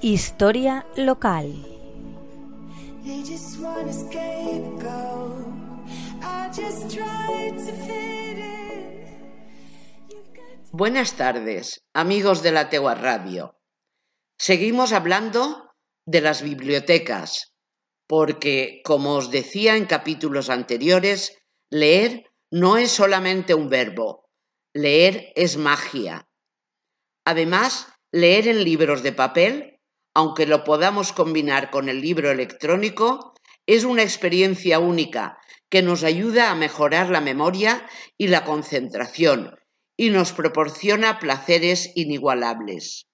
Historia local. Buenas tardes, amigos de la Tegua Radio. Seguimos hablando de las bibliotecas, porque, como os decía en capítulos anteriores, leer no es solamente un verbo, leer es magia. Además, leer en libros de papel aunque lo podamos combinar con el libro electrónico, es una experiencia única que nos ayuda a mejorar la memoria y la concentración y nos proporciona placeres inigualables.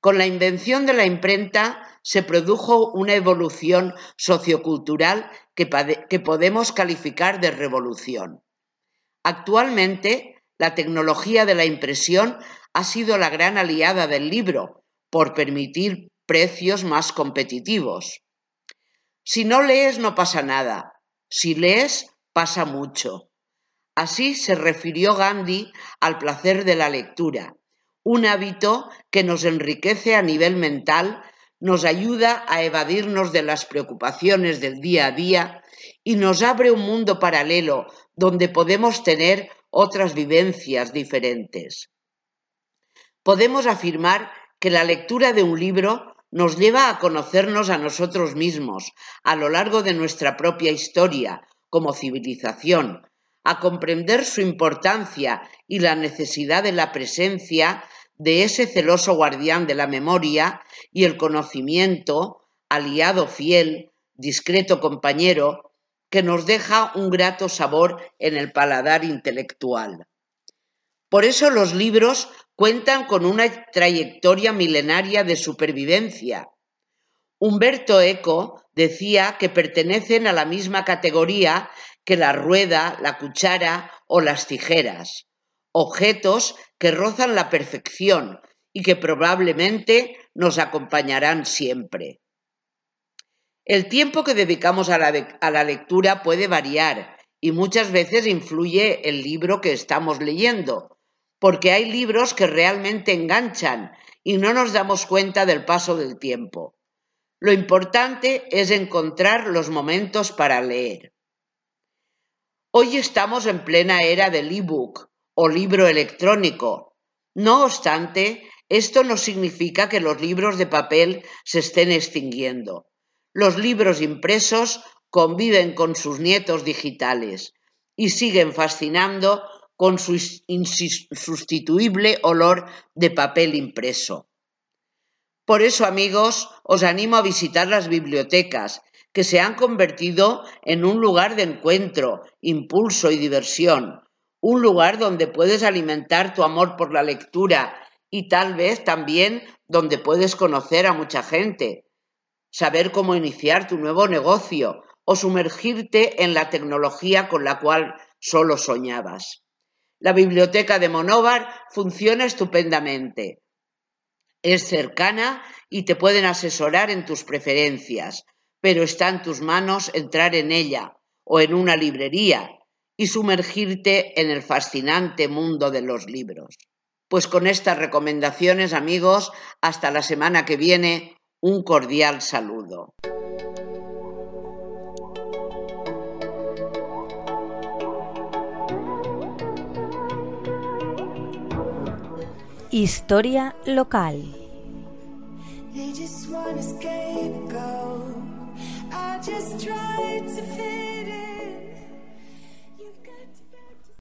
Con la invención de la imprenta se produjo una evolución sociocultural que, que, podemos calificar de revolución. Actualmente, la tecnología de la impresión ha sido la gran aliada del libro, por permitir precios más competitivos. Si no lees no pasa nada, si lees pasa mucho. Así se refirió Gandhi al placer de la lectura, un hábito que nos enriquece a nivel mental, nos ayuda a evadirnos de las preocupaciones del día a día y nos abre un mundo paralelo donde podemos tener otras vivencias diferentes. Podemos afirmar que la lectura de un libro nos lleva a conocernos a nosotros mismos a lo largo de nuestra propia historia como civilización, a comprender su importancia y la necesidad de la presencia de ese celoso guardián de la memoria y el conocimiento, aliado fiel, discreto compañero, que nos deja un grato sabor en el paladar intelectual. Por eso los libros cuentan con una trayectoria milenaria de supervivencia. Humberto Eco decía que pertenecen a la misma categoría que la rueda, la cuchara o las tijeras, objetos que rozan la perfección y que probablemente nos acompañarán siempre. El tiempo que dedicamos a la, a la, lectura puede variar y muchas veces influye el libro que estamos leyendo, porque hay libros que realmente enganchan y no nos damos cuenta del paso del tiempo. Lo importante es encontrar los momentos para leer. Hoy estamos en plena era del ebook o libro electrónico. No obstante, esto no significa que los libros de papel se estén extinguiendo. Los libros impresos conviven con sus nietos digitales y siguen fascinando con su insustituible olor de papel impreso. Por eso, amigos, os animo a visitar las bibliotecas, que se han convertido en un lugar de encuentro, impulso y diversión, un lugar donde puedes alimentar tu amor por la lectura y tal vez también donde puedes conocer a mucha gente, saber cómo iniciar tu nuevo negocio o sumergirte en la tecnología con la cual solo soñabas. La biblioteca de Monóvar funciona estupendamente. Es cercana y te pueden asesorar en tus preferencias, pero está en tus manos entrar en ella o en una librería y sumergirte en el fascinante mundo de los libros. Pues con estas recomendaciones, amigos, hasta la semana que viene, un cordial saludo. Historia local.